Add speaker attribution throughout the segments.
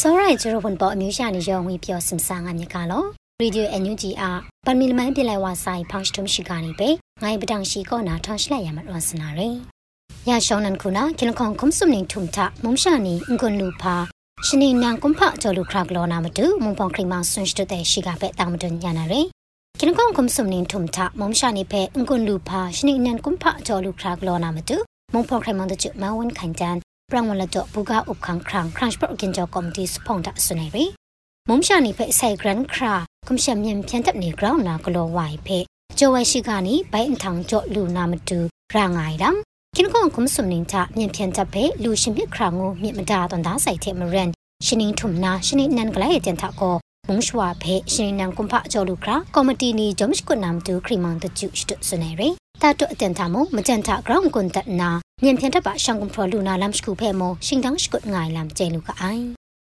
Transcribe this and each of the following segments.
Speaker 1: စောရိုင်ကျရဝန်ပေါ်အမျိုးရှာနေရောဝေပြောစင်ဆာငါမြကလောရေဒီယိုအန်ယူဂျီအားပန်မီလမန်ပြလိုက်ဝါဆိုင်ဖောင်းစတုံရှိကနေပဲငိုင်းပတောင်ရှိကောနာထောင်းရှလိုက်ရမှာရောစနာရယ်ရရှောင်းနန်ခုနာကင်ခေါန်ကွန်ဆုမနင်းထုံထမုံရှာနီအင်ကွန်လူဖာရှင်နေနန်ကွန်ဖကျော်လူခရကလောနာမတူမုံပေါင်ခရီမဆွန်စတတဲ့ရှိကပဲတောင်မတွညာနာရယ်ကင်ခေါန်ကွန်ဆုမနင်းထုံထမုံရှာနေဖဲအင်ကွန်လူဖာရှင်နေနန်ကွန်ဖကျော်လူခရကလောနာမတူမုံပေါင်ခရီမတဲ့ချမဝန်ခိုင်တန် ပရံဝလတော့ဘူကဥပခန်းခရန်ခရန့်စပကင်ဂျောကော်မတီစဖုန်တာဆွနေရီမုံရှာနေဖဲဆိုင်ဂရန်ခရာကွန်ရှမ်မြန်ပြန်တပ်နေဂရောင်းနာကလောဝိုင်ဖဲကျော်ဝဲရှိကနီဘိုင်အထောင်ကျော်လူနာမတူရငိုင်ရန်ကင်ကွန်ကွန်ဆုမနင်းချမြန်ပြန်တပ်ဖဲလူရှင်မြခရာငိုမြင့်မတာတန်သားဆိုင်တဲ့မရန်ရှင်င်းထုံနာရှင်င်းနန်ကလေးတန်တာကိုမုံရှွာဖဲရှင်နန်ကွန်ဖကျော်လူခရာကော်မတီနီဂျုံစကွနမ်တူခရီမန်တကျုစတုဆွနေရီတာတုအတန်တာမမကြန်တာဂရောင်းကွန်တနာ မြန်ဖြန်တပ်ပါရှောင်းကွန်ဖရလူနာလမ်စကူဖဲမရှင်တန်းစကုတ်ငိုင်လမ်ကျဲလူကအိုင်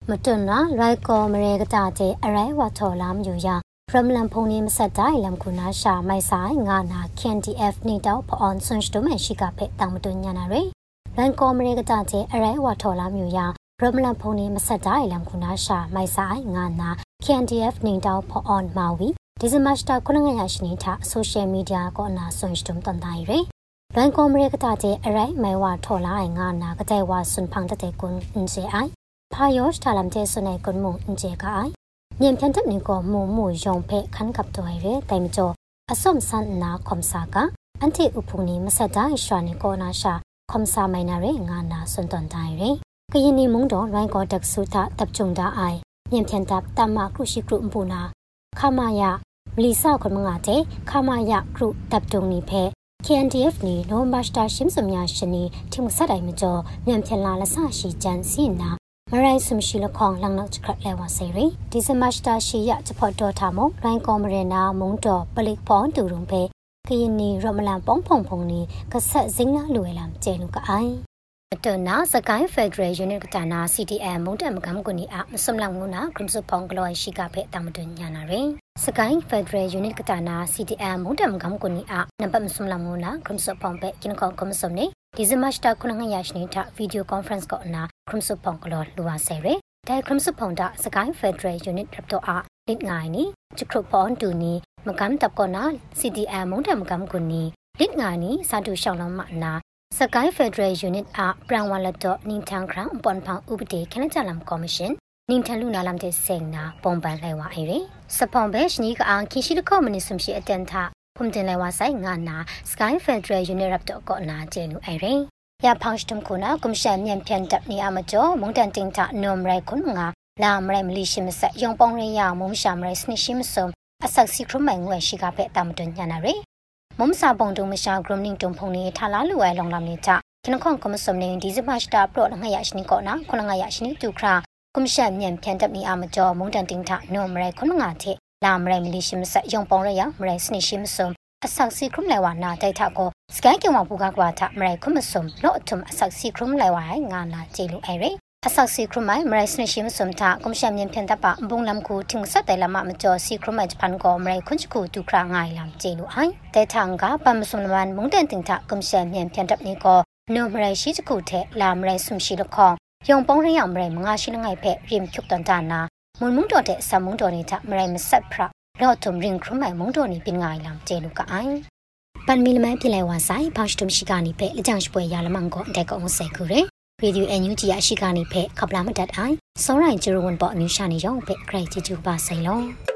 Speaker 1: မတွန်နာရိုက်ကောမရေကတာကျဲအရိုင်ဝါထော်လာမယူရဖရမလန်ဖုန်နေမဆက်တိုင်းလမ်ခုနာရှာမိုက်ဆိုင်ငါနာ KNDF နေတော့ဖအွန်ဆွန်စတိုမဲရှိကဖဲတောင်မတွညာနာရယ်ရိုက်ကောမရေကတာကျဲအရိုင်ဝါထော်လာမယူရဖရမလန်ဖုန်နေမဆက်တိုင်းလမ်ခုနာရှာမိုက်ဆိုင်ငါနာ KNDF နေတော့ဖအွန်မာဝီဒီဇင်ဘာစတာခုနငရရှိနေတာဆိုရှယ်မီဒီယာကောအနာဆွန်စတုံတန်တိုင်းရယ် ရန်ကောမရကတာတဲ့အရိုင်မဲဝါထော်လာငါနာကတဲ့ဝါဆွန်ဖန်တဲ့ကွန်အင်စေအိုင်ဖာယောစ်ထာလမ်တဲ့ဆွနေကွန်မုံအင်စေကအိုင်မြန်ဖြန်တဲ့နေကောမုံမူယုံဖဲခန်းကပ်တော်ရဲတိုင်မကျော်အစုံဆန်နာခွန်စာကအန်တီဥဖုန်နီမဆက်တိုင်းရွှာနေကောနာရှာခွန်စာမိုင်နာရဲငါနာဆွန်တန်တိုင်းရဲကရင်နီမုံတော်ရိုင်းကောတက်ဆူတာတပ်ကြုံတာအိုင်မြန်ဖြန်တပ်တမကရုရှိကရုမပူနာခမယမလီဆောက်ခွန်မငါတဲ့ခမယကရုတပ်တုံနီဖဲ KNDF နီနိုမတ်တာရှင်းစမြရှင်နီထိမဆက်တိုင်းမကျော်မြန်ဖြန်လာလဆရှိချန်စီနာမရိုင်းစမရှိလခေါင်လန်နောက်ချခလဲဝဆေရီဒီဇမတ်တာရှိရချဖို့တော်ထားမရိုင်းကောမရနာမုံတော်ပလိဖောင်းတူရုံဖဲကရင်နီရမလန်ပေါင်းဖုံဖုံနီကဆက်စင်းနာလွယ်လမ်ကျဲလူကအိုင် တနာစကိုင်းဖက်ဒရယ်ယူနစ်ကတနာ CTM မုန်တက်မကမ်ကွနီအမစမလငုနာဂရမ်စုဖောင်ကလောရှိကဖဲတမတွညာနာရင်စကိုင်းဖက်ဒရယ်ယူနစ်ကတနာ CTM မုန်တက်မကမ်ကွနီအနံပါတ်မစမလငုနာဂရမ်စုဖောင်ဖဲကင်ကောကမစုံနေဒီဇင်ဘာစတာခုနငရရှိနေတာဗီဒီယိုကွန်ဖရင့်ကောနာဂရမ်စုဖောင်ကလောလူဝဆဲရဒိုင်ဂရမ်စုဖောင်တာစကိုင်းဖက်ဒရယ်ယူနစ်ရပ်တော့အလစ်ငိုင်းနီချခရုဖောင်တူနီမကမ်တပ်ကောနာ CTM မုန်တက်မကမ်ကွနီလစ်ငါနီစာတူရှောင်းလောင်းမနာ စကိုင်းဖက်ဒရယ်ယူနစ်အပရန်ဝလတော့နင်းထန်ခရန်ပွန်ဖောင်ဥပဒေခနကြလမ်ကော်မရှင်နင်းထန်လူနာလမ်တဲ့စိန်နာပုံပန်လဲဝအိုင်ရစပွန်ဘဲရှနီကအာခိရှိလကောမနီဆုံရှိအတန်ထဖုန်တင်လဲဝဆိုင်ငါနာစကိုင်းဖက်ဒရယ်ယူနစ်ရပ်တော့ကောနာကျဲလူအိုင်ရရဖောင်းစတမ်ခုနာကွန်ရှင်မြန်ပြန်တပ်နေအမကျော်မုန်တန်တင်ထနိုမရိုင်ခွန်ငါလာမရိုင်မလီရှိမဆက်ယုံပေါင်းရရမုံရှာမရိုင်စနစ်ရှိမစုံအဆက်စီခရမိုင်ငွေရှိကဖဲတာမတွညာနာရ မုံစာပုံတုံမရှာဂရမ်နင်းတုံဖုန်နေထလာလူဝဲလောင်လမ်နေချကနခွန်ကမစုံနေဒီဇမတ်တာပရော့ငါရရှိနေကောနာခုနငါရရှိနေတူခရာကွန်ရှန်မြန်ပြန်တပ်နေအမကျော်မုန်တန်တင်ထနိုမရိုင်ခုနငါတဲ့လာမရိုင်မလီရှိမဆက်ယုံပေါင်းရရမရိုင်စနစ်ရှိမစုံအဆောက်စီခရုလဲဝါနာတိုက်ထကိုစကိုင်းကင်ဝပူကကွာထမရိုင်ခုမစုံလော့အထုံအဆောက်စီခရုလဲဝါငါနာကျေလူအဲရ အဆောက်စီခရုမိုင်မရိုင်စနရှိမစုံတာကွန်ရှမ်မြန်ဖြန်တပ်ပဘုံလမ်ကူထင်းဆက်တယ်လမမကျော်စီခရုမိုင်ဂျပန်ကိုမရိုင်ခွန်ချကူတူခရာငိုင်လမ်ကျေလူအိုင်တဲထန်ကပမ်စုံလမန်မုန်တန်တင်ထကွန်ရှမ်မြန်ဖြန်တပ်နေကိုနိုမရိုင်ရှိချကူတဲ့လာမရိုင်ဆုံရှိလခေါင်ယုံပုံးရရမရိုင်မငါရှိလငိုင်ဖက်ရင်ဖြုတ်တန်တာနာမွန်မုန်တော်တဲ့ဆမ်မုန်တော်နေတာမရိုင်မဆက်ဖရလော့ထုံရင်ခရုမိုင်မုန်တော်နေပင်ငိုင်လမ်ကျေလူကအိုင်ပန်မီလမန်ပြလိုက်ဝါဆိုင်ဖောက်စတုံရှိကနေဖဲအကြောင်းရှိပွဲရလမန်ကိုအတက်ကောင်ဆဲခုရယ် ရေဒီယိုအန်ယူဂျီအရှိကနေဖဲခပလာမတတ်အိုင်စောရိုင်ဂျီရိုဝန်ပေါ်အမျိုးရှာနေရောဖဲဂရိတ်ဂျီဂျူပါဆိုင်လော